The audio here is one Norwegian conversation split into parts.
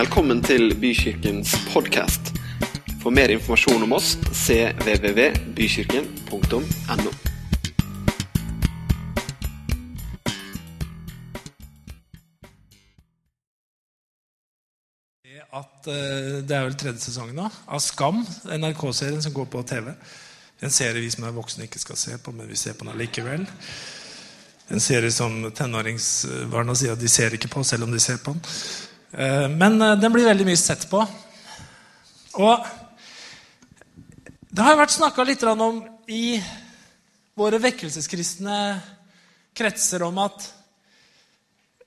Velkommen til Bykirkens podkast. For mer informasjon om oss cvvvbykirken.no. at eh, Det er vel tredje sesongen da, av Skam, NRK-serien som går på TV. En serie vi som er voksne ikke skal se på, men vi ser på den likevel. En serie som tenåringsbarna sier at de ser ikke på, selv om de ser på den. Eh, Men eh, den blir veldig mye sett på. Og det har jo vært snakka litt om i våre vekkelseskristne kretser om at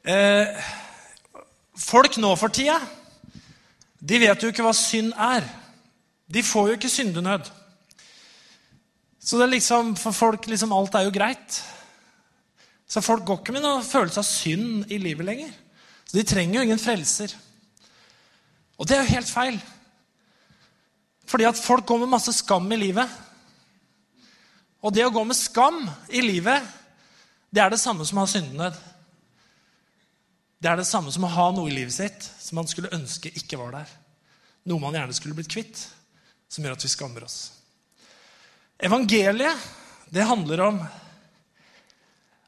eh, folk nå for tida de vet jo ikke hva synd er. De får jo ikke syndenød. Så det er liksom, for folk liksom alt er jo greit. Så folk går ikke med noen følelse av synd i livet lenger. Så de trenger jo ingen frelser. Og det er jo helt feil. Fordi at folk går med masse skam i livet. Og det å gå med skam i livet, det er det samme som å ha syndenød. Det er det samme som å ha noe i livet sitt som man skulle ønske ikke var der. Noe man gjerne skulle blitt kvitt, som gjør at vi skammer oss. Evangeliet, det handler om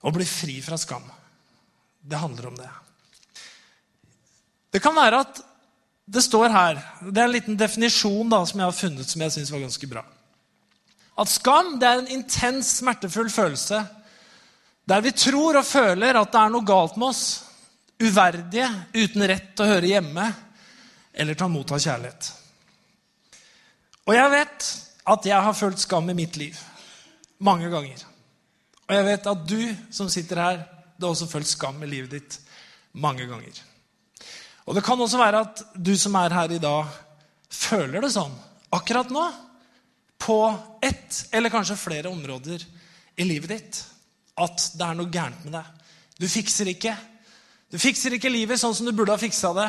å bli fri fra skam. Det handler om det. Det kan være at det står her Det er en liten definisjon da, som jeg har funnet som jeg syns var ganske bra. At skam det er en intens, smertefull følelse der vi tror og føler at det er noe galt med oss uverdige, uten rett til å høre hjemme eller ta mot av kjærlighet. Og jeg vet at jeg har følt skam i mitt liv mange ganger. Og jeg vet at du som sitter her, du har også følt skam i livet ditt mange ganger. Og det kan også være at du som er her i dag, føler det sånn akkurat nå. På ett eller kanskje flere områder i livet ditt. At det er noe gærent med deg. Du fikser ikke. Du fikser ikke livet sånn som du burde ha fiksa det.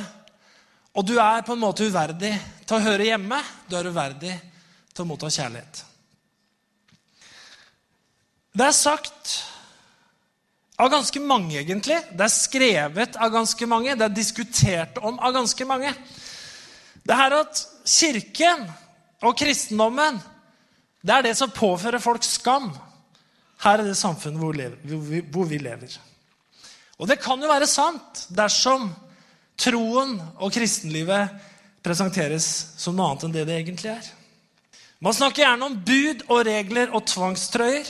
Og du er på en måte uverdig til å høre hjemme. Du er uverdig til å motta kjærlighet. Det er sagt av ganske mange, egentlig. Det er skrevet av ganske mange. Det er diskutert om av ganske mange. Det her at kirken og kristendommen det er det som påfører folk skam her i det samfunnet hvor vi lever. Og det kan jo være sant dersom troen og kristenlivet presenteres som noe annet enn det det egentlig er. Man snakker gjerne om bud og regler og tvangstrøyer.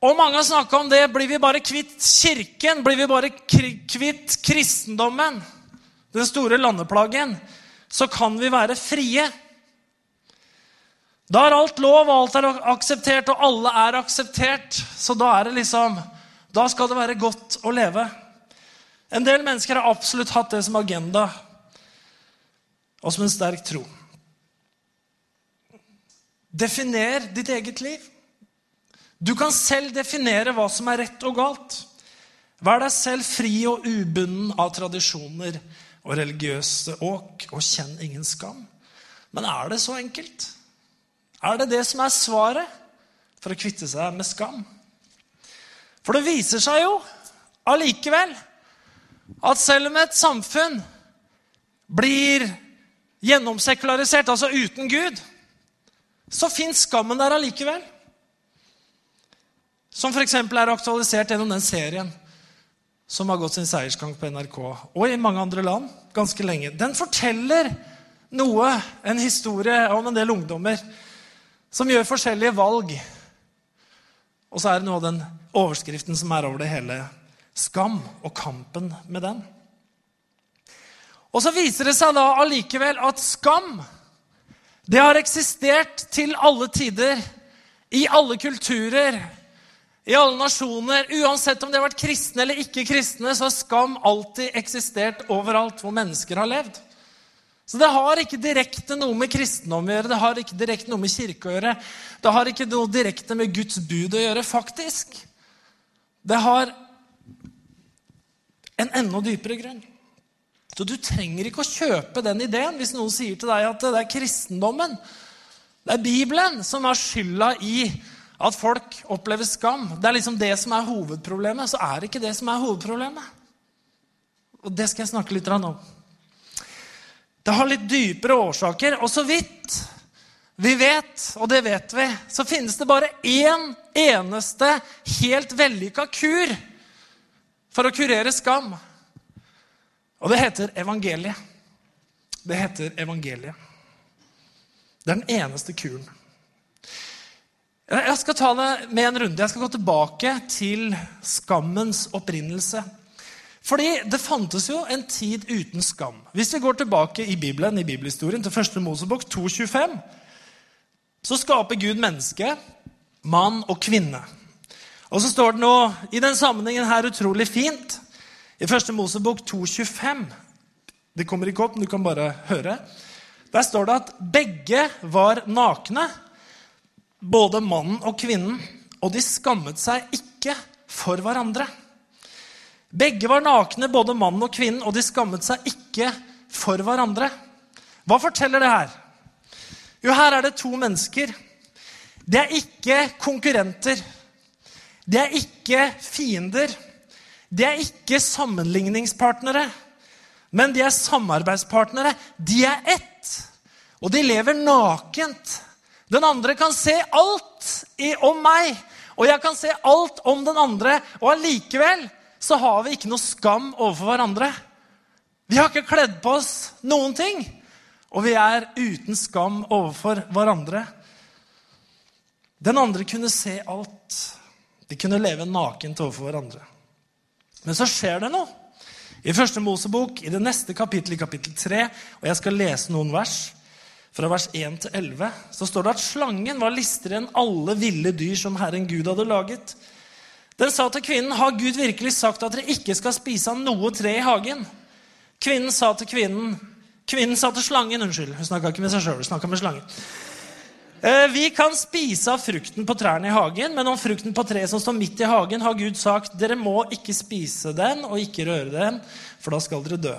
Og mange har snakka om det. Blir vi bare kvitt Kirken? Blir vi bare kvitt kristendommen? Den store landeplagen? Så kan vi være frie. Da er alt lov, og alt er akseptert, og alle er akseptert. Så da er det liksom Da skal det være godt å leve. En del mennesker har absolutt hatt det som agenda og som en sterk tro. Definer ditt eget liv. Du kan selv definere hva som er rett og galt. Vær deg selv fri og ubunden av tradisjoner og religiøse åk, og kjenn ingen skam. Men er det så enkelt? Er det det som er svaret for å kvitte seg med skam? For det viser seg jo allikevel at selv om et samfunn blir gjennomsekularisert, altså uten Gud, så fins skammen der allikevel. Som f.eks. er aktualisert gjennom den serien som har gått sin seiersgang på NRK og i mange andre land ganske lenge. Den forteller noe, en historie om en del ungdommer som gjør forskjellige valg. Og så er det noe av den overskriften som er over det hele skam og kampen med den. Og så viser det seg da allikevel at skam det har eksistert til alle tider, i alle kulturer, i alle nasjoner. Uansett om de har vært kristne eller ikke kristne, så har skam alltid eksistert overalt hvor mennesker har levd. Så det har ikke direkte noe med kristendom å gjøre, det har ikke direkte noe med kirke å gjøre. Det har ikke noe direkte med Guds bud å gjøre, faktisk. Det har en enda dypere grunn. Så du trenger ikke å kjøpe den ideen hvis noen sier til deg at det er kristendommen, det er Bibelen, som har skylda i at folk opplever skam. Det er liksom det som er hovedproblemet. Så er det ikke det som er hovedproblemet. Og det skal jeg snakke litt om. Det har litt dypere årsaker. Og så vidt vi vet, og det vet vi, så finnes det bare én eneste helt vellykka kur for å kurere skam. Og det heter evangeliet. Det heter evangeliet. Det er den eneste kuren. Jeg skal ta det med en runde. Jeg skal gå tilbake til skammens opprinnelse. Fordi det fantes jo en tid uten skam. Hvis vi går tilbake i Bibelen, i bibelhistorien, til 1. Mosebok 2.25, så skaper Gud menneske, mann og kvinne. Og så står det noe i den sammenhengen her utrolig fint. I 1. Mosebok 2.25 Det kommer ikke opp, men du kan bare høre. Der står det at begge var nakne, både mannen og kvinnen, og de skammet seg ikke for hverandre. Begge var nakne, både mannen og kvinnen, og de skammet seg ikke for hverandre. Hva forteller det her? Jo, her er det to mennesker. Det er ikke konkurrenter. Det er ikke fiender. Det er ikke sammenligningspartnere. Men de er samarbeidspartnere. De er ett. Og de lever nakent. Den andre kan se alt om meg, og jeg kan se alt om den andre. Og allikevel så har vi ikke noe skam overfor hverandre. Vi har ikke kledd på oss noen ting, og vi er uten skam overfor hverandre. Den andre kunne se alt. De kunne leve nakent overfor hverandre. Men så skjer det noe. I første Mosebok, i det neste kapittelet, i kapittel 3, og jeg skal lese noen vers, fra vers 1 til 11, så står det at slangen var listigere enn alle ville dyr som Herren Gud hadde laget. Den sa til kvinnen, 'Har Gud virkelig sagt at dere ikke skal spise av noe tre i hagen?' Kvinnen sa til kvinnen Kvinnen sa til slangen Unnskyld, hun snakka ikke med seg sjøl, hun snakka med slangen. «Eh, vi kan spise av frukten på trærne i hagen, men om frukten på treet som står midt i hagen, har Gud sagt, dere må ikke spise den og ikke røre den, for da skal dere dø.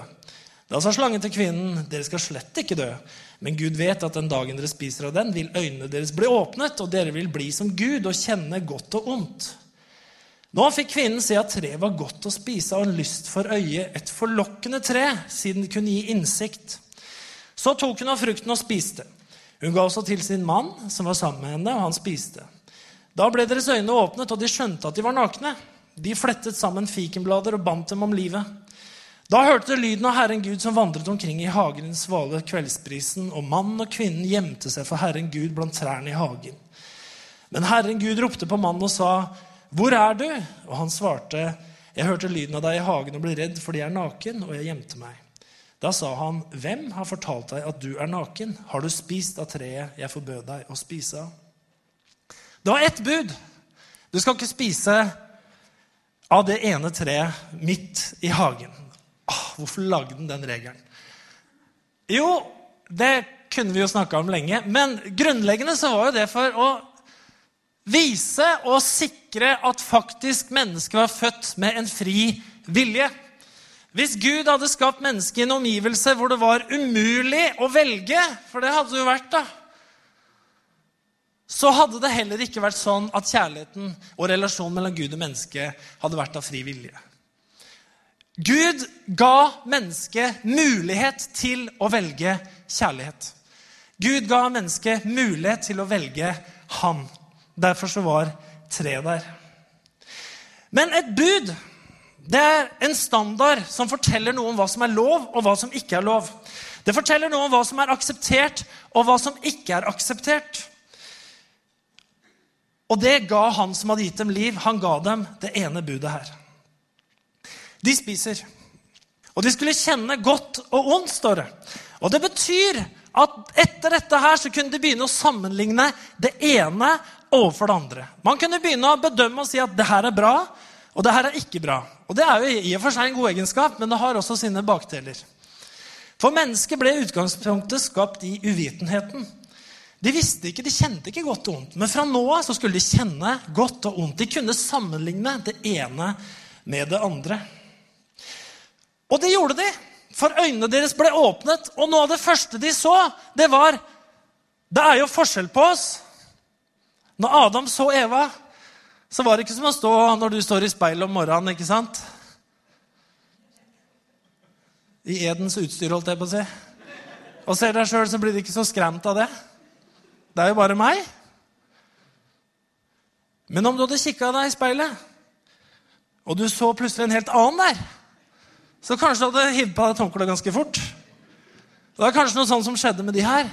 Da sa slangen til kvinnen, dere skal slett ikke dø, men Gud vet at den dagen dere spiser av den, vil øynene deres bli åpnet, og dere vil bli som Gud og kjenne godt og ondt. Nå fikk kvinnen se at treet var godt å spise og en lyst for øyet, et forlokkende tre, siden det kunne gi innsikt. Så tok hun av frukten og spiste. Hun ga også til sin mann, som var sammen med henne, og han spiste. Da ble deres øyne åpnet, og de skjønte at de var nakne. De flettet sammen fikenblader og bandt dem om livet. Da hørte de lyden av Herren Gud som vandret omkring i hagen i den svale kveldsprisen, og mannen og kvinnen gjemte seg for Herren Gud blant trærne i hagen. Men Herren Gud ropte på mannen og sa, 'Hvor er du?' Og han svarte, 'Jeg hørte lyden av deg i hagen og ble redd fordi jeg er naken, og jeg gjemte meg.' Da sa han, 'Hvem har fortalt deg at du er naken? Har du spist av treet jeg forbød deg å spise av?' Det var ett bud. Du skal ikke spise av det ene treet midt i hagen. Hvorfor lagde den den regelen? Jo, det kunne vi jo snakka om lenge, men grunnleggende så var jo det for å vise og sikre at faktisk mennesket var født med en fri vilje. Hvis Gud hadde skapt mennesket i en omgivelse hvor det var umulig å velge, for det hadde det jo vært, da, så hadde det heller ikke vært sånn at kjærligheten og relasjonen mellom Gud og menneske hadde vært av fri vilje. Gud ga mennesket mulighet til å velge kjærlighet. Gud ga mennesket mulighet til å velge Han. Derfor så var tre der. Men et bud det er en standard som forteller noe om hva som er lov, og hva som ikke er lov. Det forteller noe om hva som er akseptert, og hva som ikke er akseptert. Og det ga han som hadde gitt dem liv. Han ga dem det ene budet her. De spiser. Og de skulle kjenne godt og ondt, står det. Og det betyr at etter dette her så kunne de begynne å sammenligne det ene overfor det andre. Man kunne begynne å bedømme og si at det her er bra, og det her er ikke bra. Og Det er jo i og for seg en god egenskap, men det har også sine bakdeler. For mennesket ble i utgangspunktet skapt i uvitenheten. De visste ikke, de kjente ikke godt og ondt. Men fra nå av så skulle de kjenne godt og ondt. De kunne sammenligne det ene med det andre. Og det gjorde de, for øynene deres ble åpnet. Og noe av det første de så, det var Det er jo forskjell på oss. Når Adam så Eva, så var det ikke som å stå når du står i speilet om morgenen. ikke sant? i Edens utstyr, holdt jeg på å si, og ser deg sjøl, så blir du ikke så skremt av det. Det er jo bare meg. Men om du hadde kikka deg i speilet, og du så plutselig en helt annen der, så kanskje du hadde hivd på deg håndkleet ganske fort. Det var kanskje noe sånt som skjedde med de her.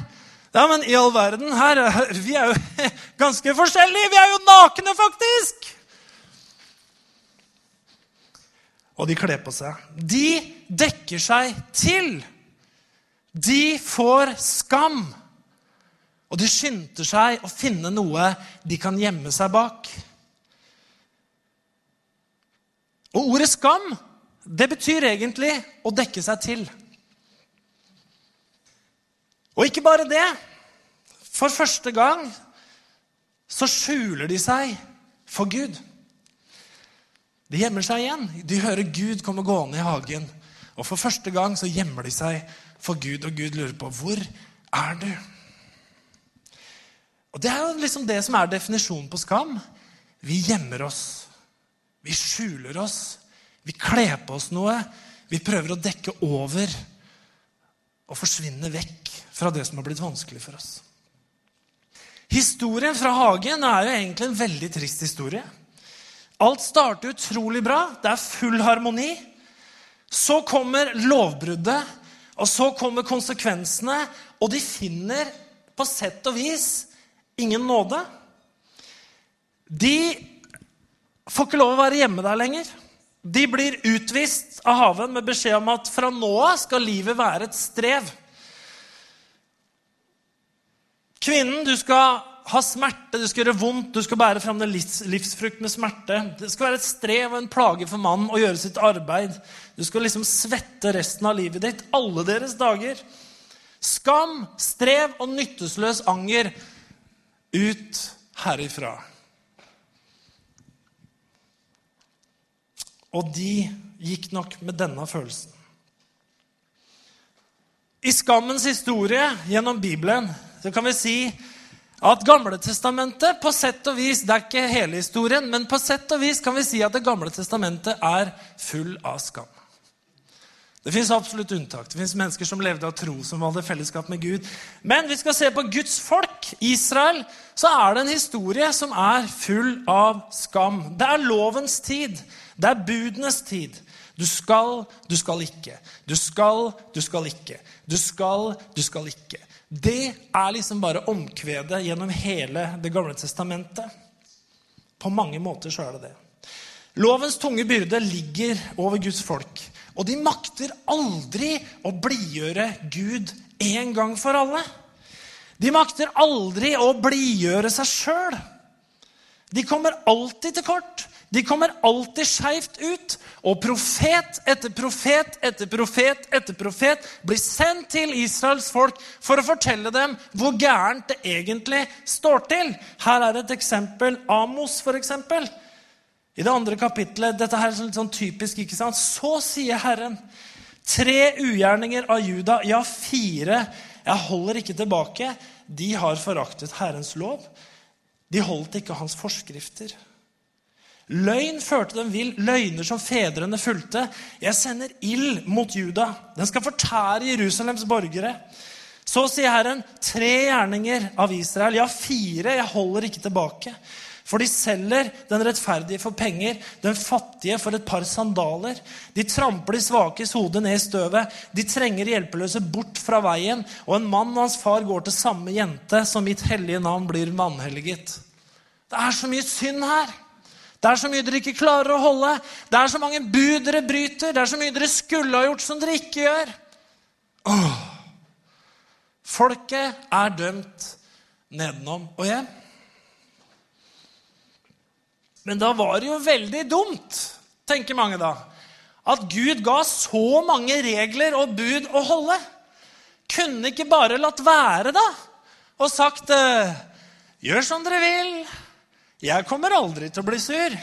Ja, men i all verden, her, vi er jo ganske forskjellige! Vi er jo nakne, faktisk! Og de kler på seg. De dekker seg til. De får skam. Og de skynder seg å finne noe de kan gjemme seg bak. Og ordet skam, det betyr egentlig å dekke seg til. Og ikke bare det. For første gang så skjuler de seg for Gud. De gjemmer seg igjen. De hører Gud komme gående i hagen. Og for første gang så gjemmer de seg for Gud, og Gud lurer på hvor er du? Og Det er jo liksom det som er definisjonen på skam. Vi gjemmer oss. Vi skjuler oss. Vi kler på oss noe. Vi prøver å dekke over og forsvinne vekk fra det som har blitt vanskelig for oss. Historien fra hagen er jo egentlig en veldig trist historie. Alt starter utrolig bra. Det er full harmoni. Så kommer lovbruddet, og så kommer konsekvensene, og de finner på sett og vis ingen nåde. De får ikke lov å være hjemme der lenger. De blir utvist av haven med beskjed om at fra nå av skal livet være et strev. Kvinnen, du skal ha smerte, du skal gjøre vondt, du skal bære fram den livs, livsfrukt med smerte. Det skal være et strev og en plage for mannen å gjøre sitt arbeid. Du skal liksom svette resten av livet ditt, alle deres dager. Skam, strev og nyttesløs anger ut herifra. Og de gikk nok med denne følelsen. I skammens historie gjennom Bibelen så kan vi si at Gamletestamentet på sett og vis Det er ikke hele historien, men på sett og vis kan vi si at Det gamle testamentet er full av skam. Det fins absolutt unntak. Det fins mennesker som levde av tro, som hadde fellesskap med Gud. Men vi skal se på Guds folk, Israel, så er det en historie som er full av skam. Det er lovens tid. Det er budenes tid. Du skal, du skal ikke. Du skal, du skal ikke. Du skal, du skal ikke. Det er liksom bare omkvedet gjennom hele Det gamle testamentet. På mange måter så er det det. Lovens tunge byrde ligger over Guds folk. Og de makter aldri å blidgjøre Gud en gang for alle. De makter aldri å blidgjøre seg sjøl. De kommer alltid til kort. De kommer alltid skeivt ut, og profet etter profet etter profet etter profet blir sendt til Israels folk for å fortelle dem hvor gærent det egentlig står til. Her er et eksempel. Amos, for eksempel. I det andre kapitlet Dette her er litt sånn typisk. ikke sant? Så sier Herren tre ugjerninger av Juda, ja, fire. Jeg holder ikke tilbake. De har foraktet Herrens lov. De holdt ikke hans forskrifter. Løgn førte dem vill, løgner som fedrene fulgte. Jeg sender ild mot Juda. Den skal fortære Jerusalems borgere. Så sier Herren, tre gjerninger av Israel, ja, fire, jeg holder ikke tilbake. For de selger den rettferdige for penger, den fattige for et par sandaler. De tramper de svakes hode ned i støvet. De trenger hjelpeløse bort fra veien. Og en mann og hans far går til samme jente, så mitt hellige navn blir vanhelliget. Det er så mye synd her. Det er så mye dere ikke klarer å holde. Det er så mange bud dere bryter. Det er så mye dere skulle ha gjort, som dere ikke gjør. Åh. Folket er dømt nedenom og hjem. Men da var det jo veldig dumt, tenker mange da, at Gud ga så mange regler og bud å holde. Kunne ikke bare latt være, da, og sagt eh, Gjør som dere vil. Jeg kommer aldri til å bli sur.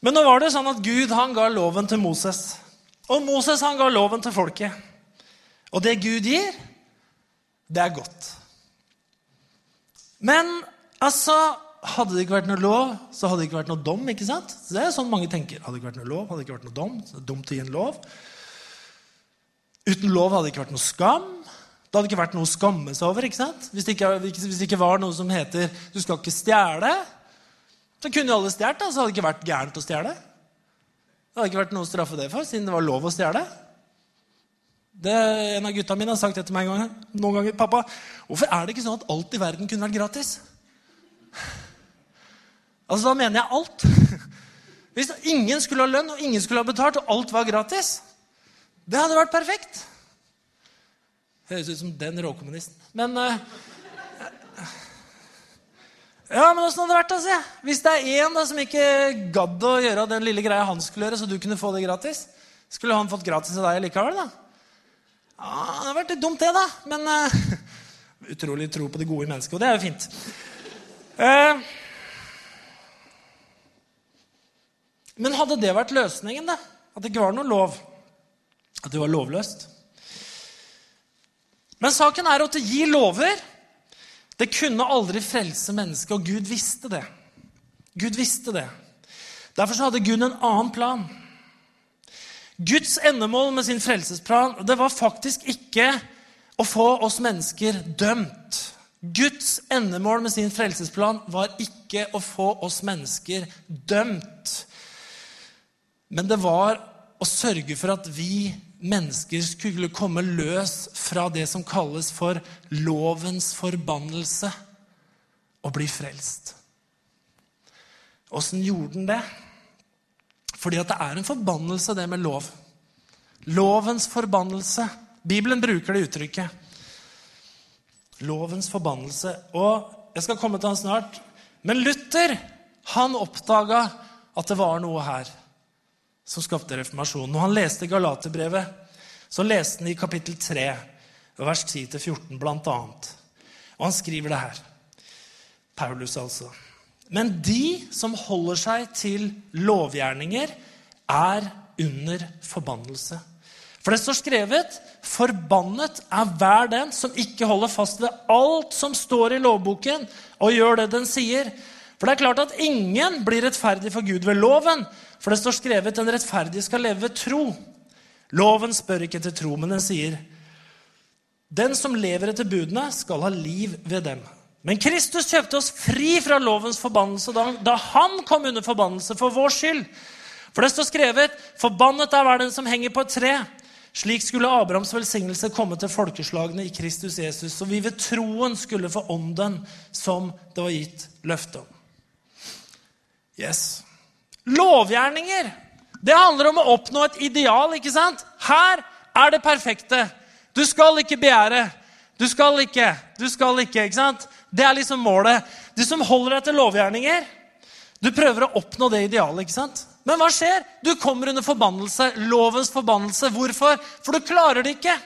Men nå var det sånn at Gud han ga loven til Moses. Og Moses han ga loven til folket. Og det Gud gir, det er godt. Men altså hadde det ikke vært noe lov, så hadde det ikke vært noe dom. ikke sant? Det er sånn mange tenker. Hadde det ikke vært noe lov, hadde det ikke vært noe dom. Så det er dumt å gi en lov. Uten lov hadde det ikke vært noe skam. Det hadde ikke vært noe å skamme seg over. ikke sant? Hvis det ikke, hvis det ikke var noe som heter 'du skal ikke stjele', så kunne jo alle stjålet. Så hadde det ikke vært gærent å stjele. Det hadde ikke vært noe å straffe det for, siden det var lov å stjele. Det, en av gutta mine har sagt det til meg en gang, noen ganger. 'Pappa, hvorfor er det ikke sånn at alt i verden kunne vært gratis?' Altså, Da mener jeg alt. Hvis ingen skulle ha lønn, og ingen skulle ha betalt, og alt var gratis, det hadde vært perfekt. Høres ut som den råkommunisten. Men uh, Ja, men åssen hadde det vært, da, jeg? Hvis det er én som ikke gadd å gjøre den lille greia han skulle gjøre, så du kunne få det gratis, skulle han fått gratis av deg likevel, da? Ja, Det hadde vært litt dumt, det, da. Men uh, utrolig tro på det gode i mennesket, og det er jo fint. Uh, men hadde det vært løsningen, da? At det ikke var noe lov? At det var lovløst? Men saken er at å gi lover det kunne aldri frelse mennesket, og Gud visste det. Gud visste det. Derfor så hadde Gud en annen plan. Guds endemål med sin frelsesplan det var faktisk ikke å få oss mennesker dømt. Guds endemål med sin frelsesplan var ikke å få oss mennesker dømt. Men det var å sørge for at vi mennesker skulle komme løs fra det som kalles for lovens forbannelse, og bli frelst. Åssen gjorde den det? Fordi at det er en forbannelse, det med lov. Lovens forbannelse. Bibelen bruker det uttrykket. Lovens forbannelse. Og jeg skal komme til han snart. Men Luther han oppdaga at det var noe her som skapte reformasjonen. Når han leste Galaterbrevet, så leste han i kapittel 3, vers 10-14 blant annet. Og han skriver det her. Paulus, altså. Men de som holder seg til lovgjerninger, er under forbannelse. For det står skrevet Forbannet er hver den som ikke holder fast ved alt som står i lovboken, og gjør det den sier. For det er klart at ingen blir rettferdig for Gud ved loven, for det står skrevet den rettferdige skal leve ved tro. Loven spør ikke etter tro, men den sier den som lever etter budene, skal ha liv ved dem. Men Kristus kjøpte oss fri fra lovens forbannelse da, da han kom under forbannelse for vår skyld. For det står skrevet, 'Forbannet er hver den som henger på et tre'. Slik skulle Abrahams velsignelse komme til folkeslagene i Kristus Jesus, så vi ved troen skulle få ånden som det var gitt løfte om. Yes. Lovgjerninger. Det handler om å oppnå et ideal. ikke sant? Her er det perfekte. Du skal ikke begjære. Du skal ikke. Du skal ikke. ikke sant? Det er liksom målet. Du som holder deg til lovgjerninger, du prøver å oppnå det idealet. ikke sant? Men hva skjer? Du kommer under forbannelse. Lovens forbannelse. Hvorfor? For du klarer det ikke.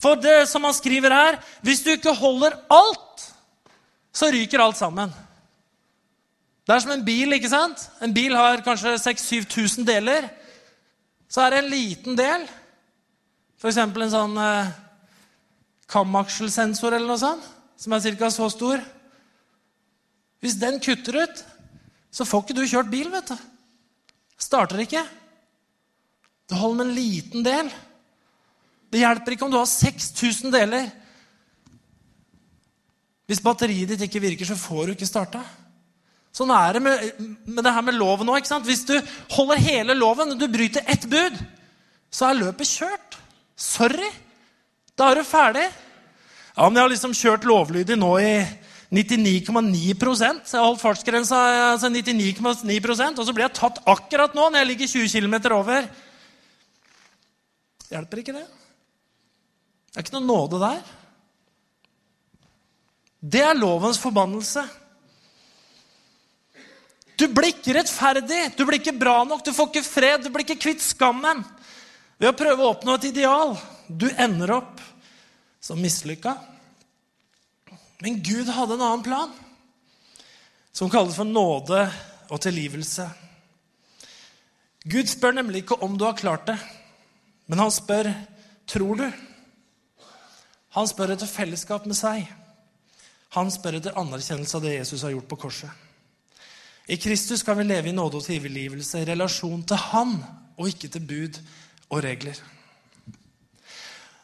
For det som han skriver her Hvis du ikke holder alt, så ryker alt sammen. Det er som en bil. ikke sant? En bil har kanskje 6000-7000 deler. Så er det en liten del, f.eks. en sånn eh, kamaksjelsensor eller noe sånt, som er ca. så stor. Hvis den kutter ut, så får ikke du kjørt bil. vet du. Starter ikke. Det holder med en liten del. Det hjelper ikke om du har 6000 deler. Hvis batteriet ditt ikke virker, så får du ikke starta. Sånn er det med, med det her med loven òg. Hvis du holder hele loven og du bryter ett bud, så er løpet kjørt. Sorry. Da er du ferdig. Ja, men jeg har liksom kjørt lovlydig nå i 99,9 Så jeg har holdt fartsgrensa altså 99,9% og så blir jeg tatt akkurat nå når jeg ligger 20 km over. Hjelper ikke det? Det er ikke noe nåde der. Det er lovens forbannelse. Du blir ikke rettferdig, du blir ikke bra nok, du får ikke fred, du blir ikke kvitt skammen ved å prøve å oppnå et ideal. Du ender opp som mislykka. Men Gud hadde en annen plan, som kalles for nåde og tilgivelse. Gud spør nemlig ikke om du har klart det, men han spør tror du. Han spør etter fellesskap med seg. Han spør etter anerkjennelse av det Jesus har gjort på korset. I Kristus skal vi leve i nåde og tilgivelse i relasjon til Han og ikke til bud og regler.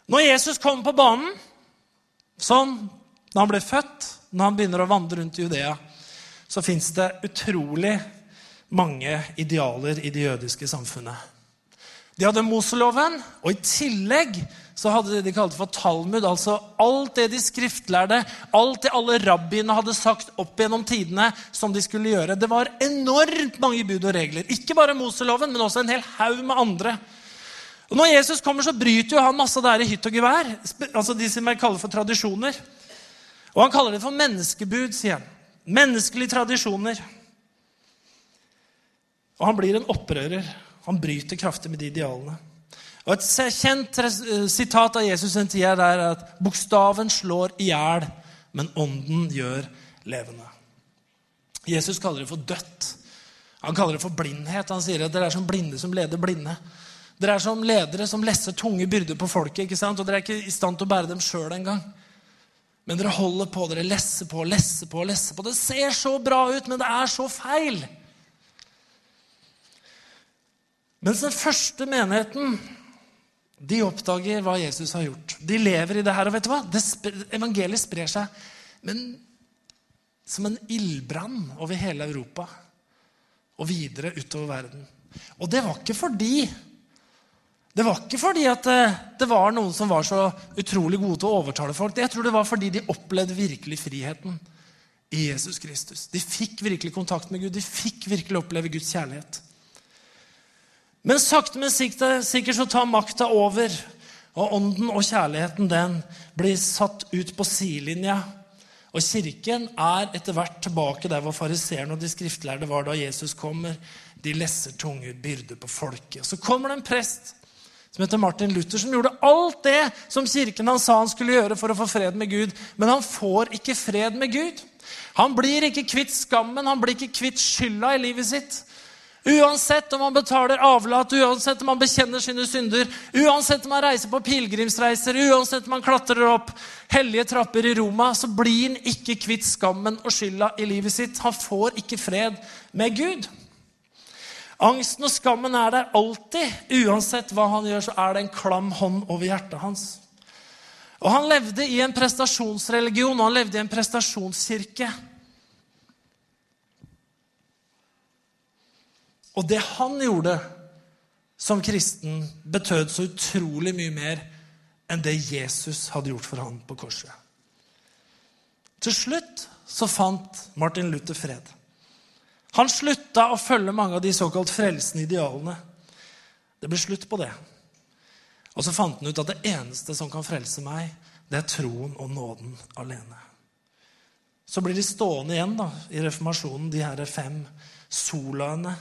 Når Jesus kommer på banen, sånn når han ble født, når han begynner å vandre rundt i Judea, så fins det utrolig mange idealer i det jødiske samfunnet. De hadde Moseloven, og i tillegg så hadde de det de kalte for Talmud. Altså alt det de skriftlærde, alt det alle rabbiene hadde sagt opp gjennom tidene som de skulle gjøre. Det var enormt mange bud og regler. Ikke bare Moseloven, men også en hel haug med andre. Og Når Jesus kommer, så bryter jo han masse det i hytt og gevær. Altså de som jeg kaller for tradisjoner. Og han kaller det for menneskebud, sier han. Menneskelige tradisjoner. Og han blir en opprører. Han bryter kraftig med de idealene. Og Et kjent sitat av Jesus en tid er der at bokstaven slår i hjel, men ånden gjør levende. Jesus kaller det for dødt. Han kaller det for blindhet. Han sier at dere er som blinde som leder blinde. Dere er som ledere som lesser tunge byrder på folket, ikke sant? og dere er ikke i stand til å bære dem sjøl engang. Men dere holder på, dere lesser på, lesser på, lesser på. Det ser så bra ut, men det er så feil. Mens den første menigheten de oppdager hva Jesus har gjort. De lever i det her. Og vet du hva? evangeliet sprer seg men som en ildbrann over hele Europa og videre utover verden. Og det var ikke fordi det var ikke fordi at eh, det var noen som var så utrolig gode til å overtale folk. Jeg tror det var fordi de opplevde virkelig friheten i Jesus Kristus. De fikk virkelig kontakt med Gud. De fikk virkelig oppleve Guds kjærlighet. Men sakte, men sikkert så tar makta over. Og ånden og kjærligheten den blir satt ut på sidelinja. Og kirken er etter hvert tilbake der hvor fariseerne og de skriftlærde var da Jesus kommer. De lesser tunge byrder på folket. Så kommer det en prest som heter Martin Luther, som gjorde alt det som kirken han sa han skulle gjøre for å få fred med Gud. Men han får ikke fred med Gud. Han blir ikke kvitt skammen, han blir ikke kvitt skylda i livet sitt. Uansett om man betaler avlat, uansett om man bekjenner sine synder, uansett om man reiser på pilegrimsreiser, uansett om man klatrer opp hellige trapper i Roma, så blir han ikke kvitt skammen og skylda i livet sitt. Han får ikke fred med Gud. Angsten og skammen er der alltid. Uansett hva han gjør, så er det en klam hånd over hjertet hans. Og Han levde i en prestasjonsreligion og han levde i en prestasjonskirke. Og det han gjorde som kristen, betød så utrolig mye mer enn det Jesus hadde gjort for ham på korset. Til slutt så fant Martin Luther fred. Han slutta å følge mange av de såkalt frelsende idealene. Det ble slutt på det. Og så fant han ut at det eneste som kan frelse meg, det er troen og nåden alene. Så blir de stående igjen da, i reformasjonen, de her fem solaene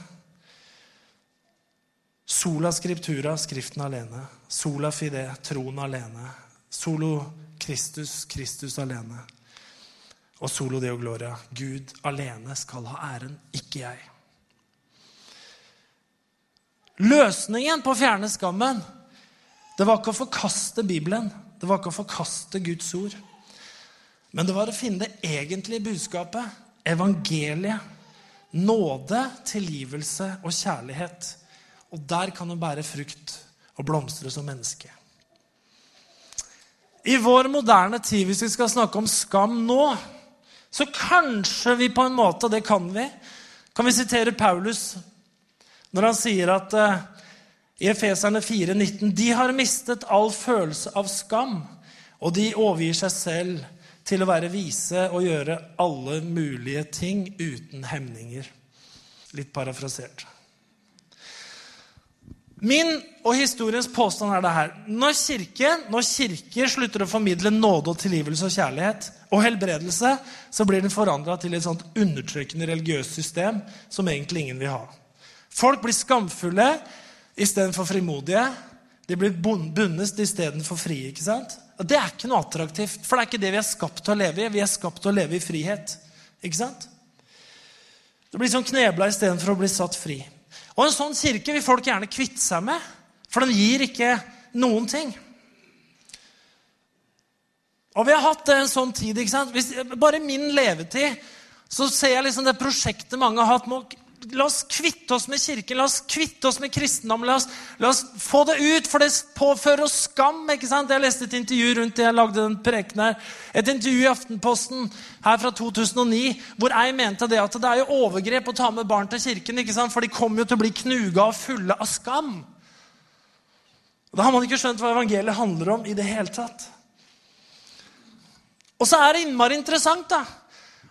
Sola scriptura, Skriften alene. Sola fide, troen alene. Solo Kristus, Kristus alene. Og solo deo gloria. Gud alene skal ha æren, ikke jeg. Løsningen på å fjerne skammen det var ikke å forkaste Bibelen, det var ikke å forkaste Guds ord. Men det var å finne det egentlige budskapet, evangeliet. Nåde, tilgivelse og kjærlighet og der kan du bære frukt og blomstre som menneske. I vår moderne tid, hvis vi skal snakke om skam nå, så kanskje vi på en måte, og det kan vi, kan vi sitere Paulus når han sier at uh, i Efeserne 4,19.: De har mistet all følelse av skam, og de overgir seg selv til å være vise og gjøre alle mulige ting uten hemninger. Litt parafrasert. Min og historiens påstand er det her. Når, kirke, når kirker slutter å formidle nåde og tilgivelse og kjærlighet og helbredelse, så blir den forandra til et sånt undertrykkende religiøst system som egentlig ingen vil ha. Folk blir skamfulle istedenfor frimodige. De blir bundet istedenfor frie. ikke sant? Og Det er ikke noe attraktivt, for det er ikke det vi er skapt til å leve i. Vi er skapt til å leve i frihet. Ikke sant? Det blir sånn knebla istedenfor å bli satt fri. Og en sånn kirke vil folk gjerne kvitte seg med, for den gir ikke noen ting. Og vi har hatt en sånn tid. ikke sant? Hvis, bare min levetid så ser jeg liksom det prosjektet mange har hatt. med La oss kvitte oss med kirken, la oss kvitte oss med kristendom. La oss, la oss få det ut, for det påfører oss skam. ikke sant? Jeg leste et intervju rundt det jeg lagde den preken her. Et intervju i Aftenposten her fra 2009 hvor jeg mente det at det er jo overgrep å ta med barn til kirken. ikke sant? For de kommer jo til å bli knuga og fulle av skam. Da har man ikke skjønt hva evangeliet handler om i det hele tatt. Og så er det innmari interessant da,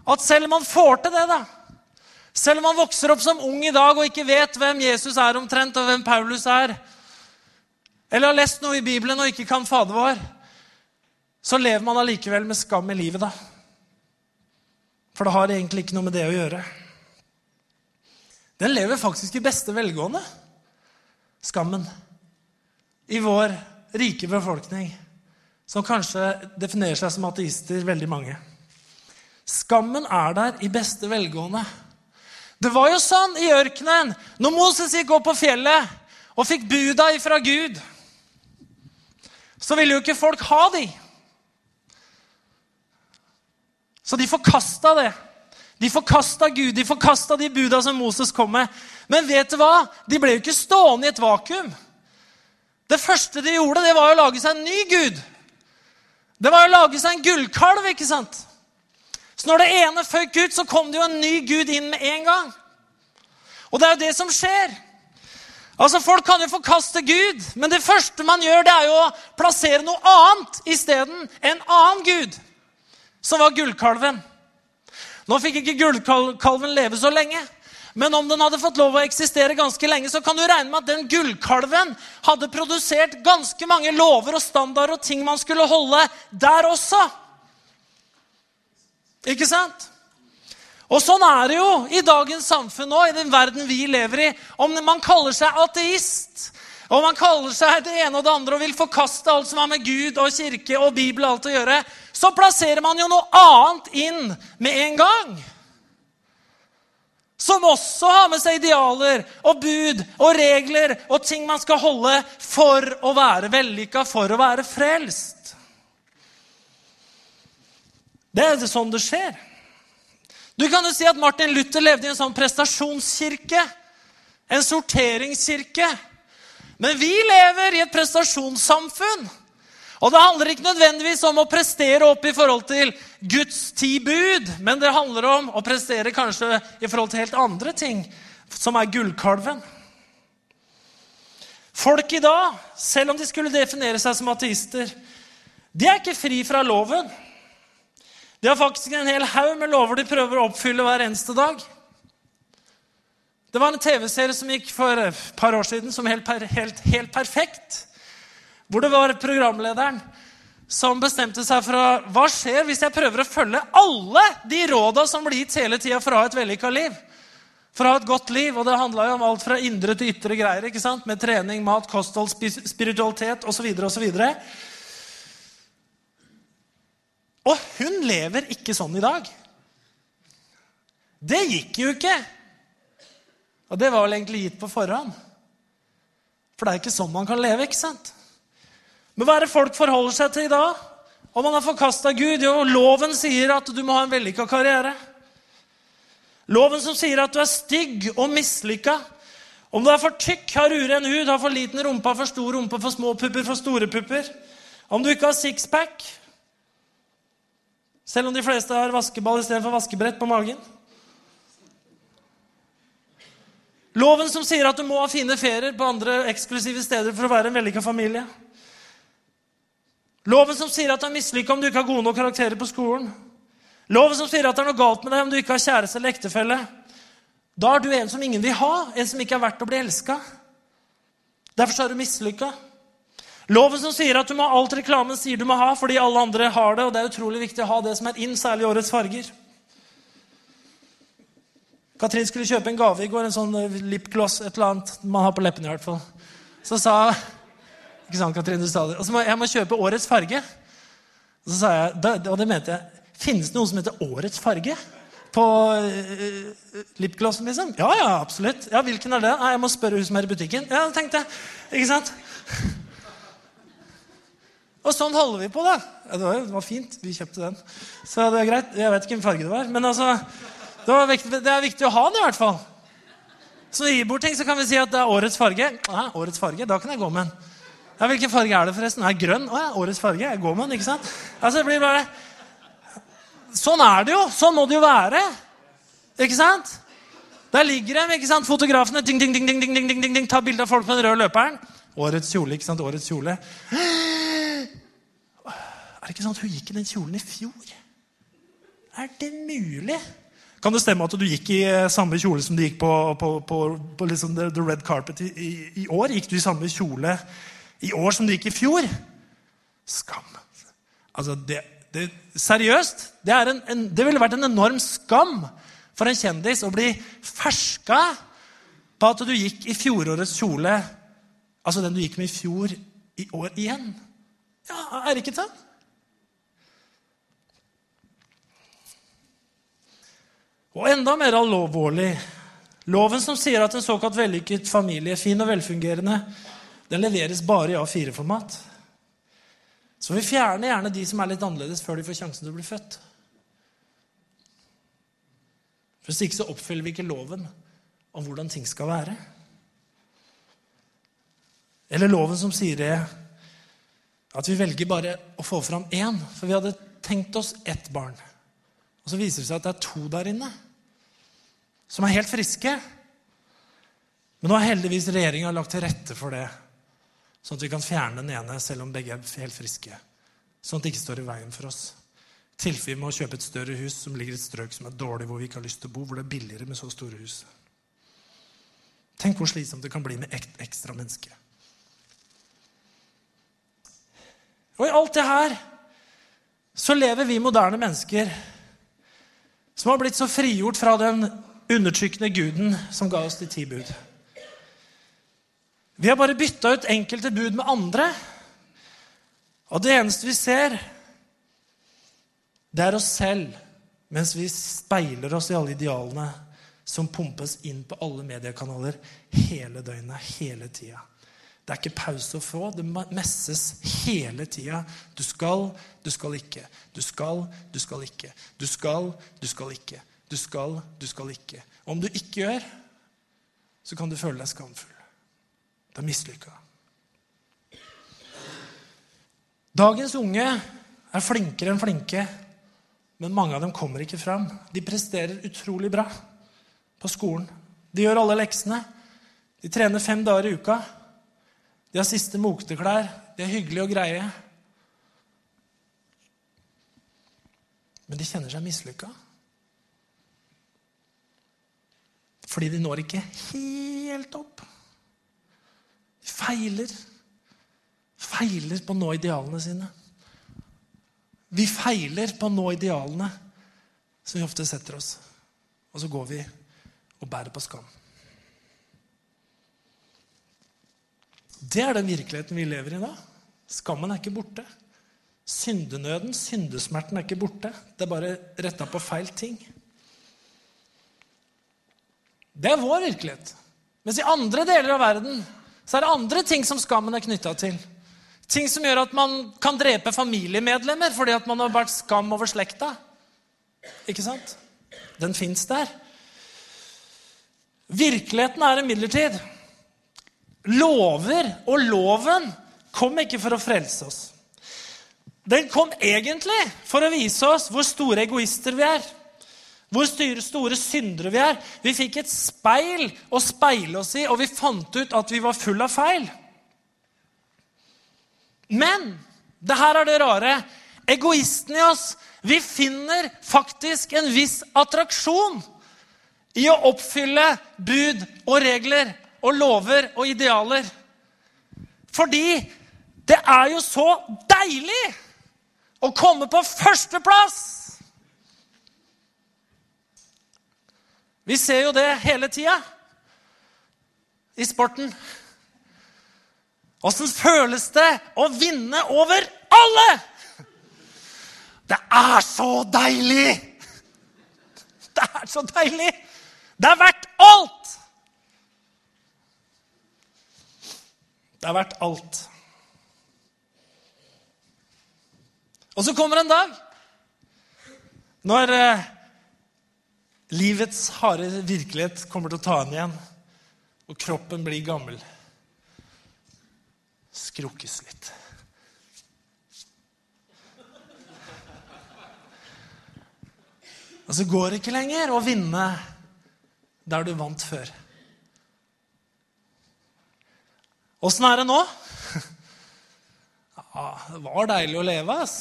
at selv om man får til det da, Selv om man vokser opp som ung i dag og ikke vet hvem Jesus er omtrent, og hvem Paulus er, eller har lest noe i Bibelen og ikke kan Fader vår, så lever man allikevel med skam i livet, da. For det har egentlig ikke noe med det å gjøre. Den lever faktisk i beste velgående, skammen, i vår rike befolkning som kanskje definerer seg som ateister, veldig mange. Skammen er der i beste velgående. Det var jo sånn i ørkenen når Moses gikk opp på fjellet og fikk buda ifra Gud. Så ville jo ikke folk ha de. Så de forkasta det. De forkasta Gud, de forkasta de buda som Moses kom med. Men vet du hva? De ble jo ikke stående i et vakuum. Det første de gjorde, det var å lage seg en ny gud. Det var å lage seg en gullkalv. ikke sant? Så når det ene føyk ut, så kom det jo en ny gud inn med en gang. Og det er jo det som skjer. Altså, Folk kan jo forkaste Gud, men det første man gjør, det er jo å plassere noe annet isteden. En annen gud, som var gullkalven. Nå fikk ikke gullkalven leve så lenge, men om den hadde fått lov å eksistere ganske lenge, så kan du regne med at den gullkalven hadde produsert ganske mange lover og standarder og ting man skulle holde der også. Ikke sant? Og sånn er det jo i dagens samfunn nå, i den verden vi lever i. Om man kaller seg ateist, og man kaller seg det ene og det andre og vil forkaste alt som har med Gud og kirke og Bibel og alt å gjøre, så plasserer man jo noe annet inn med en gang som også har med seg idealer og bud og regler og ting man skal holde for å være vellykka, for å være frelst. Det er sånn det skjer. Du kan jo si at Martin Luther levde i en sånn prestasjonskirke. En sorteringskirke. Men vi lever i et prestasjonssamfunn. Og det handler ikke nødvendigvis om å prestere opp i forhold til Guds ti bud, men det handler om å prestere kanskje i forhold til helt andre ting, som er gullkalven. Folk i dag, selv om de skulle definere seg som ateister, de er ikke fri fra loven. De har faktisk en hel haug med lover de prøver å oppfylle hver eneste dag. Det var en TV-serie som gikk for et par år siden som helt, helt, helt perfekt. Hvor det var programlederen som bestemte seg for å, hva skjer hvis jeg prøver å følge alle de råda som blir gitt hele tida for å ha et vellykka liv. For å ha et godt liv. Og det handla jo om alt fra indre til ytre greier. ikke sant? Med trening, mat, kosthold, spiritualitet osv. osv. Og hun lever ikke sånn i dag. Det gikk jo ikke. Og det var vel egentlig gitt på forhånd. For det er ikke sånn man kan leve. ikke sant? Men hva er det folk forholder seg til i dag? Om man har forkasta Gud? Jo, loven sier at du må ha en vellykka karriere. Loven som sier at du er stygg og mislykka. Om du er for tykk, har uren hud, har for liten rumpe, for stor rumpe, for små pupper, for store pupper. Om du ikke har sixpack Selv om de fleste har vaskeball istedenfor vaskebrett på magen. Loven som sier at du må ha fine ferier på andre eksklusive steder for å være en vellykka familie. Loven som sier at du er mislykka om du ikke har gode nok karakterer på skolen. Loven som sier at det er noe galt med deg om du ikke har kjæreste eller ektefelle. Da er du en som ingen vil ha, en som ikke er verdt å bli elska. Derfor er du mislykka. Loven som sier at du må ha alt reklamen sier du må ha fordi alle andre har det, og det er utrolig viktig å ha det som er inn, særlig årets farger. Katrin skulle kjøpe en gave i går, en sånn eh, lipgloss, et eller annet man har på leppene. i hvert fall. Så sa ikke sant, Katrin, du sa det. Og så må jeg må kjøpe årets farge. Og så sa jeg, og det mente jeg Finnes det noe som heter årets farge? På uh, lipglossen, liksom? Ja, ja, absolutt. Ja, Hvilken er det? Nei, Jeg må spørre hun som er i butikken. Ja, tenkte jeg. Ikke sant? Og sånn holder vi på, da. Ja, det, var, det var fint. Vi kjøpte den. Så det er greit. Jeg vet ikke hvilken farge det var. Men altså, det, viktig, det, er viktig å ha den, i hvert fall. Så når vi gir bort ting, så kan vi si at det er årets farge. Ja, årets farge, Da kan jeg gå med den. Ja, Hvilken farge er det, forresten? Er grønn? Å ja, årets farge. Jeg går med den, ikke sant? Altså, det blir bare... Sånn er det jo. Sånn må det jo være. Ikke sant? Der ligger de, ikke sant? fotografene. Ding, ding, ding, ding, ding, ding, ding, ding, tar bilde av folk med den røde løperen. Årets kjole, ikke sant? Årets kjole. Er det ikke sånn at hun gikk i den kjolen i fjor? Er det mulig? Kan det stemme at du gikk i eh, samme kjole som du gikk på, på, på, på liksom the, the, red carpet i, i, i, år? Gikk du i samme kjole i år som du gikk i fjor? Skam. Altså, det, det, seriøst, det, en, en, det ville vært en enorm skam for en kjendis å bli ferska på at du gikk i fjorårets kjole Altså den du gikk med i fjor, i år igjen. Ja, er det ikke sant? Og enda mer alvorlig loven som sier at en såkalt vellykket familie, fin og velfungerende, den leveres bare i A4-format. Så vi fjerner gjerne de som er litt annerledes, før de får sjansen til å bli født. Hvis ikke så oppfyller vi ikke loven om hvordan ting skal være. Eller loven som sier det at vi velger bare å få fram én. For vi hadde tenkt oss ett barn. Og så viser det seg at det er to der inne som er helt friske. Men nå har heldigvis regjeringa lagt til rette for det, sånn at vi kan fjerne den ene selv om begge er helt friske. Sånn at det ikke står i veien for oss. Tilfelle vi må kjøpe et større hus som ligger i et strøk som er dårlig, hvor vi ikke har lyst til å bo, hvor det er billigere med så store hus. Tenk hvor slitsomt det kan bli med ekstra mennesker. Og i alt det her så lever vi moderne mennesker som har blitt så frigjort fra den undertrykkende guden som ga oss de ti bud. Vi har bare bytta ut enkelte bud med andre. Og det eneste vi ser, det er oss selv mens vi speiler oss i alle idealene som pumpes inn på alle mediekanaler hele døgnet, hele tida. Det er ikke pause å få. Det messes hele tida. Du skal, du skal ikke. Du skal, du skal ikke. Du skal, du skal ikke. Du skal, du skal ikke. Om du ikke gjør, så kan du føle deg skamfull. Det er mislykka. Dagens unge er flinkere enn flinke, men mange av dem kommer ikke fram. De presterer utrolig bra på skolen. De gjør alle leksene. De trener fem dager i uka. De har siste mokteklær. De er hyggelige og greie. Men de kjenner seg mislykka. Fordi de når ikke helt opp. De feiler. Feiler på å nå idealene sine. Vi feiler på å nå idealene som vi ofte setter oss. Og så går vi og bærer på skam. Det er den virkeligheten vi lever i da. Skammen er ikke borte. Syndenøden, syndesmerten, er ikke borte. Det er bare retta på feil ting. Det er vår virkelighet. Mens i andre deler av verden så er det andre ting som skammen er knytta til. Ting som gjør at man kan drepe familiemedlemmer fordi at man har vært skam over slekta. Ikke sant? Den fins der. Virkeligheten er imidlertid Lover og loven kom ikke for å frelse oss. Den kom egentlig for å vise oss hvor store egoister vi er. Hvor store syndere vi er. Vi fikk et speil å speile oss i, og vi fant ut at vi var full av feil. Men det her er det rare. Egoisten i oss, vi finner faktisk en viss attraksjon i å oppfylle bud og regler og lover og idealer. Fordi det er jo så deilig å komme på førsteplass! Vi ser jo det hele tida i sporten. Åssen føles det å vinne over alle? Det er så deilig! Det er så deilig! Det er verdt alt! Det er verdt alt. Og så kommer en dag når eh, livets harde virkelighet kommer til å ta henne igjen, og kroppen blir gammel. Skrukkes litt. Og så går det ikke lenger å vinne der du vant før. Åssen er det nå? Ja, det var deilig å leve, ass.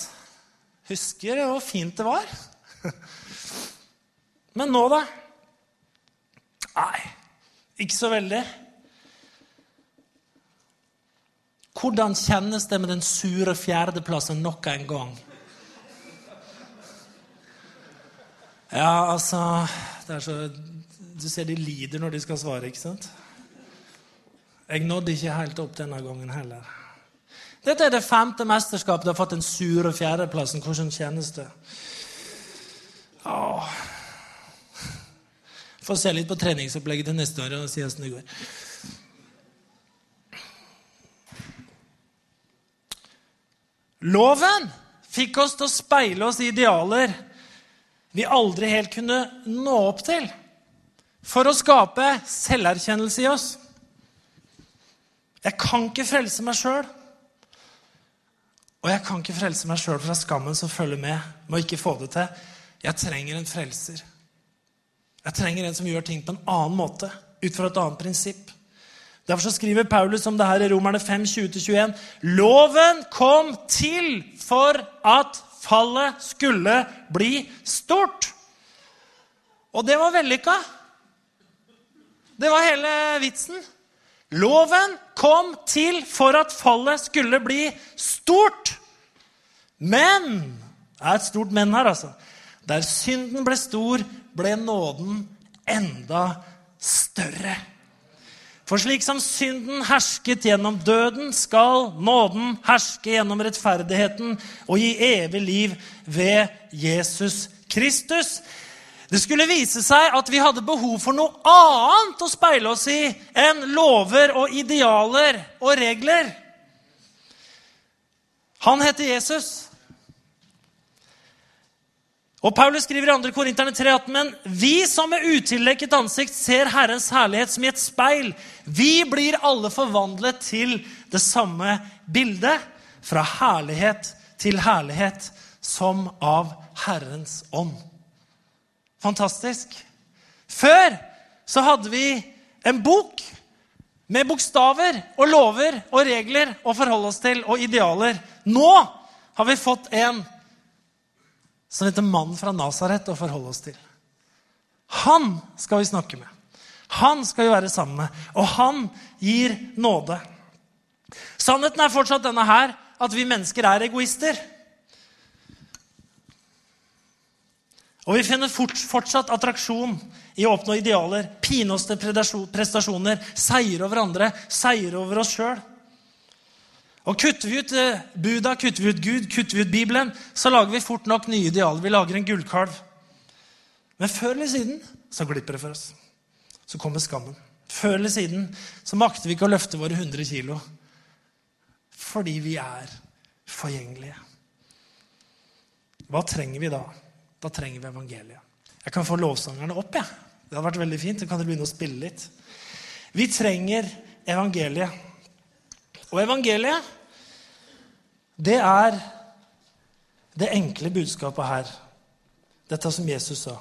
Husker hvor fint det var. Men nå, da? Nei, ikke så veldig. Hvordan kjennes det med den sure fjerdeplassen nok en gang? Ja, altså det er så, Du ser de lider når de skal svare, ikke sant? Jeg nådde ikke helt opp denne gangen heller. Dette er det femte mesterskapet du har fått den sure fjerdeplassen. Hvordan kjennes det? Åh. Få se litt på treningsopplegget til neste år og si åssen det går. Loven fikk oss til å speile oss i idealer vi aldri helt kunne nå opp til, for å skape selverkjennelse i oss. Jeg kan ikke frelse meg sjøl. Og jeg kan ikke frelse meg sjøl fra skammen som følger med med å ikke få det til. Jeg trenger en frelser. Jeg trenger en som gjør ting på en annen måte, ut fra et annet prinsipp. Derfor så skriver Paulus om det her i Romerne 5, 20-21. Loven kom til for at fallet skulle bli stort. Og det var vellykka. Det var hele vitsen. Loven kom til for at fallet skulle bli stort. Men Det er et stort men her, altså. Der synden ble stor, ble nåden enda større. For slik som synden hersket gjennom døden, skal nåden herske gjennom rettferdigheten og gi evig liv ved Jesus Kristus. Det skulle vise seg at vi hadde behov for noe annet å speile oss i enn lover og idealer og regler. Han heter Jesus. Og Paulus skriver i 2. Korinterne 3,18.: Men vi som med utildekket ansikt ser Herrens herlighet som i et speil, vi blir alle forvandlet til det samme bildet, fra herlighet til herlighet, som av Herrens ånd. Fantastisk. Før så hadde vi en bok med bokstaver og lover og regler å forholde oss til, og idealer. Nå har vi fått en som heter mannen fra Nasaret, å forholde oss til. Han skal vi snakke med. Han skal vi være sammen med, og han gir nåde. Sannheten er fortsatt denne her, at vi mennesker er egoister. Og vi finner fortsatt attraksjon i å oppnå idealer, pine oss til prestasjoner, seire over andre, seire over oss sjøl. Og Kutter vi ut Buddha, Buda, kutter vi ut Gud, kutter vi ut Bibelen, så lager vi fort nok nye idealer. Vi lager en gullkalv. Men før eller siden så glipper det for oss. Så kommer skammen. Før eller siden så makter vi ikke å løfte våre 100 kilo. Fordi vi er forgjengelige. Hva trenger vi da? Da trenger vi evangeliet. Jeg kan få lovsangerne opp. jeg. Det hadde vært veldig fint. Så kan dere begynne å spille litt. Vi trenger evangeliet. Og evangeliet, det er det enkle budskapet her. Dette som Jesus sa.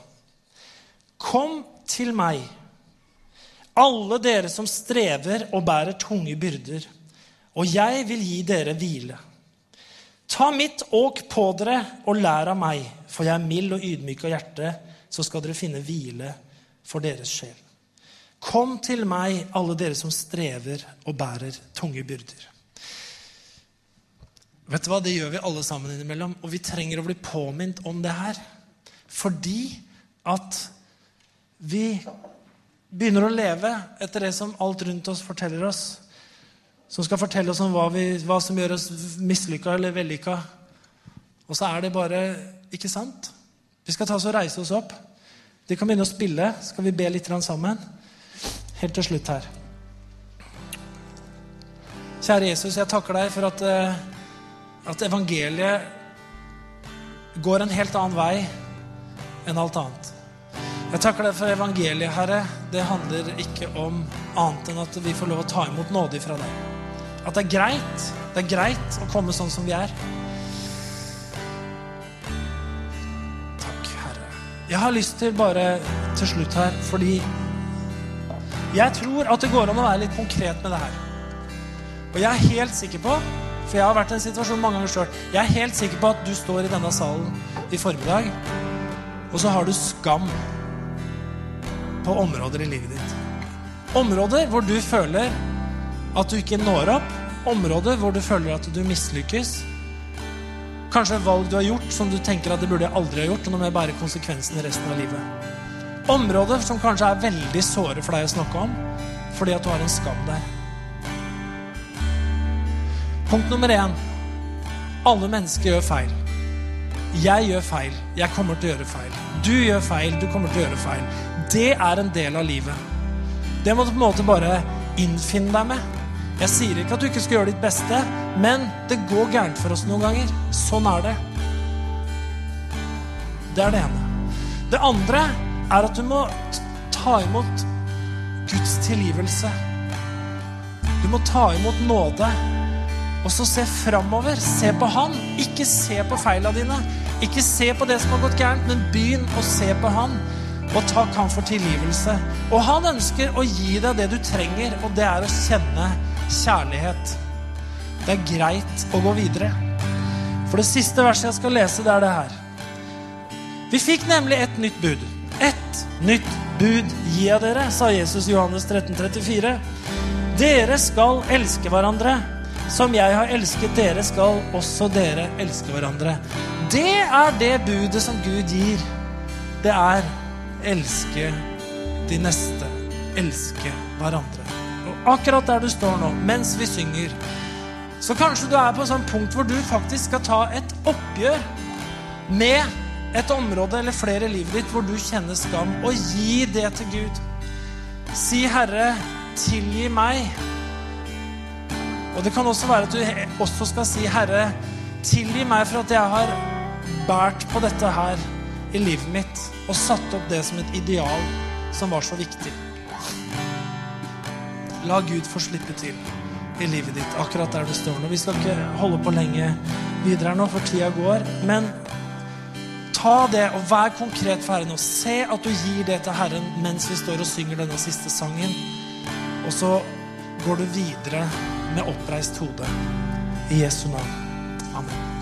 Kom til meg, alle dere som strever og bærer tunge byrder, og jeg vil gi dere hvile. Ta mitt åk på dere og lær av meg, for jeg er mild og ydmyk av hjerte, så skal dere finne hvile for deres sjel. Kom til meg, alle dere som strever og bærer tunge byrder. Vet du hva, Det gjør vi alle sammen innimellom. Og vi trenger å bli påminnet om det her. Fordi at vi begynner å leve etter det som alt rundt oss forteller oss. Som skal fortelle oss om hva, vi, hva som gjør oss mislykka eller vellykka. Og så er det bare ikke sant. Vi skal ta oss og reise oss opp. De kan begynne å spille. Skal vi be litt sammen? helt til slutt her. Kjære Jesus, jeg takker deg for at, eh, at evangeliet går en helt annen vei enn alt annet. Jeg takker deg for evangeliet, Herre. Det handler ikke om annet enn at vi får lov å ta imot nåde fra deg. At det er greit. Det er greit å komme sånn som vi er. Takk, Herre. Jeg har lyst til bare til slutt her, fordi jeg tror at det går an å være litt konkret med det her. Og jeg er helt sikker på, for jeg har vært i en situasjon mange ganger sjøl, jeg er helt sikker på at du står i denne salen i formiddag, og så har du skam på områder i livet ditt. Områder hvor du føler at du ikke når opp. Områder hvor du føler at du mislykkes. Kanskje valg du har gjort som du tenker at det burde aldri ha gjort, og nå må jeg bære konsekvensene resten av livet. Områder som kanskje er veldig såre for deg å snakke om fordi at du har en skam der. Punkt nummer én. Alle mennesker gjør feil. Jeg gjør feil. Jeg kommer til å gjøre feil. Du gjør feil. Du kommer til å gjøre feil. Det er en del av livet. Det må du på en måte bare innfinne deg med. Jeg sier ikke at du ikke skal gjøre ditt beste, men det går gærent for oss noen ganger. Sånn er det. Det er det ene. Det andre er at du må ta imot Guds tilgivelse. Du må ta imot nåde. Og så se framover. Se på Han. Ikke se på feila dine. Ikke se på det som har gått gærent, men begynn å se på Han. Og takk Han for tilgivelse. Og Han ønsker å gi deg det du trenger, og det er å kjenne kjærlighet. Det er greit å gå videre. For det siste verset jeg skal lese, det er det her. Vi fikk nemlig et nytt bud. Et nytt bud gir jeg dere, sa Jesus i Johannes 13, 34. Dere skal elske hverandre. Som jeg har elsket dere, skal også dere elske hverandre. Det er det budet som Gud gir. Det er elske de neste. Elske hverandre. Akkurat der du står nå, mens vi synger, så kanskje du er på et sånt punkt hvor du faktisk skal ta et oppgjør med et område eller flere i livet ditt hvor du kjenner skam, og gi det til Gud. Si, 'Herre, tilgi meg'. Og det kan også være at du også skal si, 'Herre, tilgi meg for at jeg har båret på dette her i livet mitt' og satt opp det som et ideal som var så viktig. La Gud få slippe til i livet ditt, akkurat der du står nå. Vi skal ikke holde på lenge videre nå, for tida går. Men ta det og vær konkret for Herren og se at du gir det til Herren mens vi står og synger denne siste sangen. Og så går du videre med oppreist hode. I Jesu navn. Amen.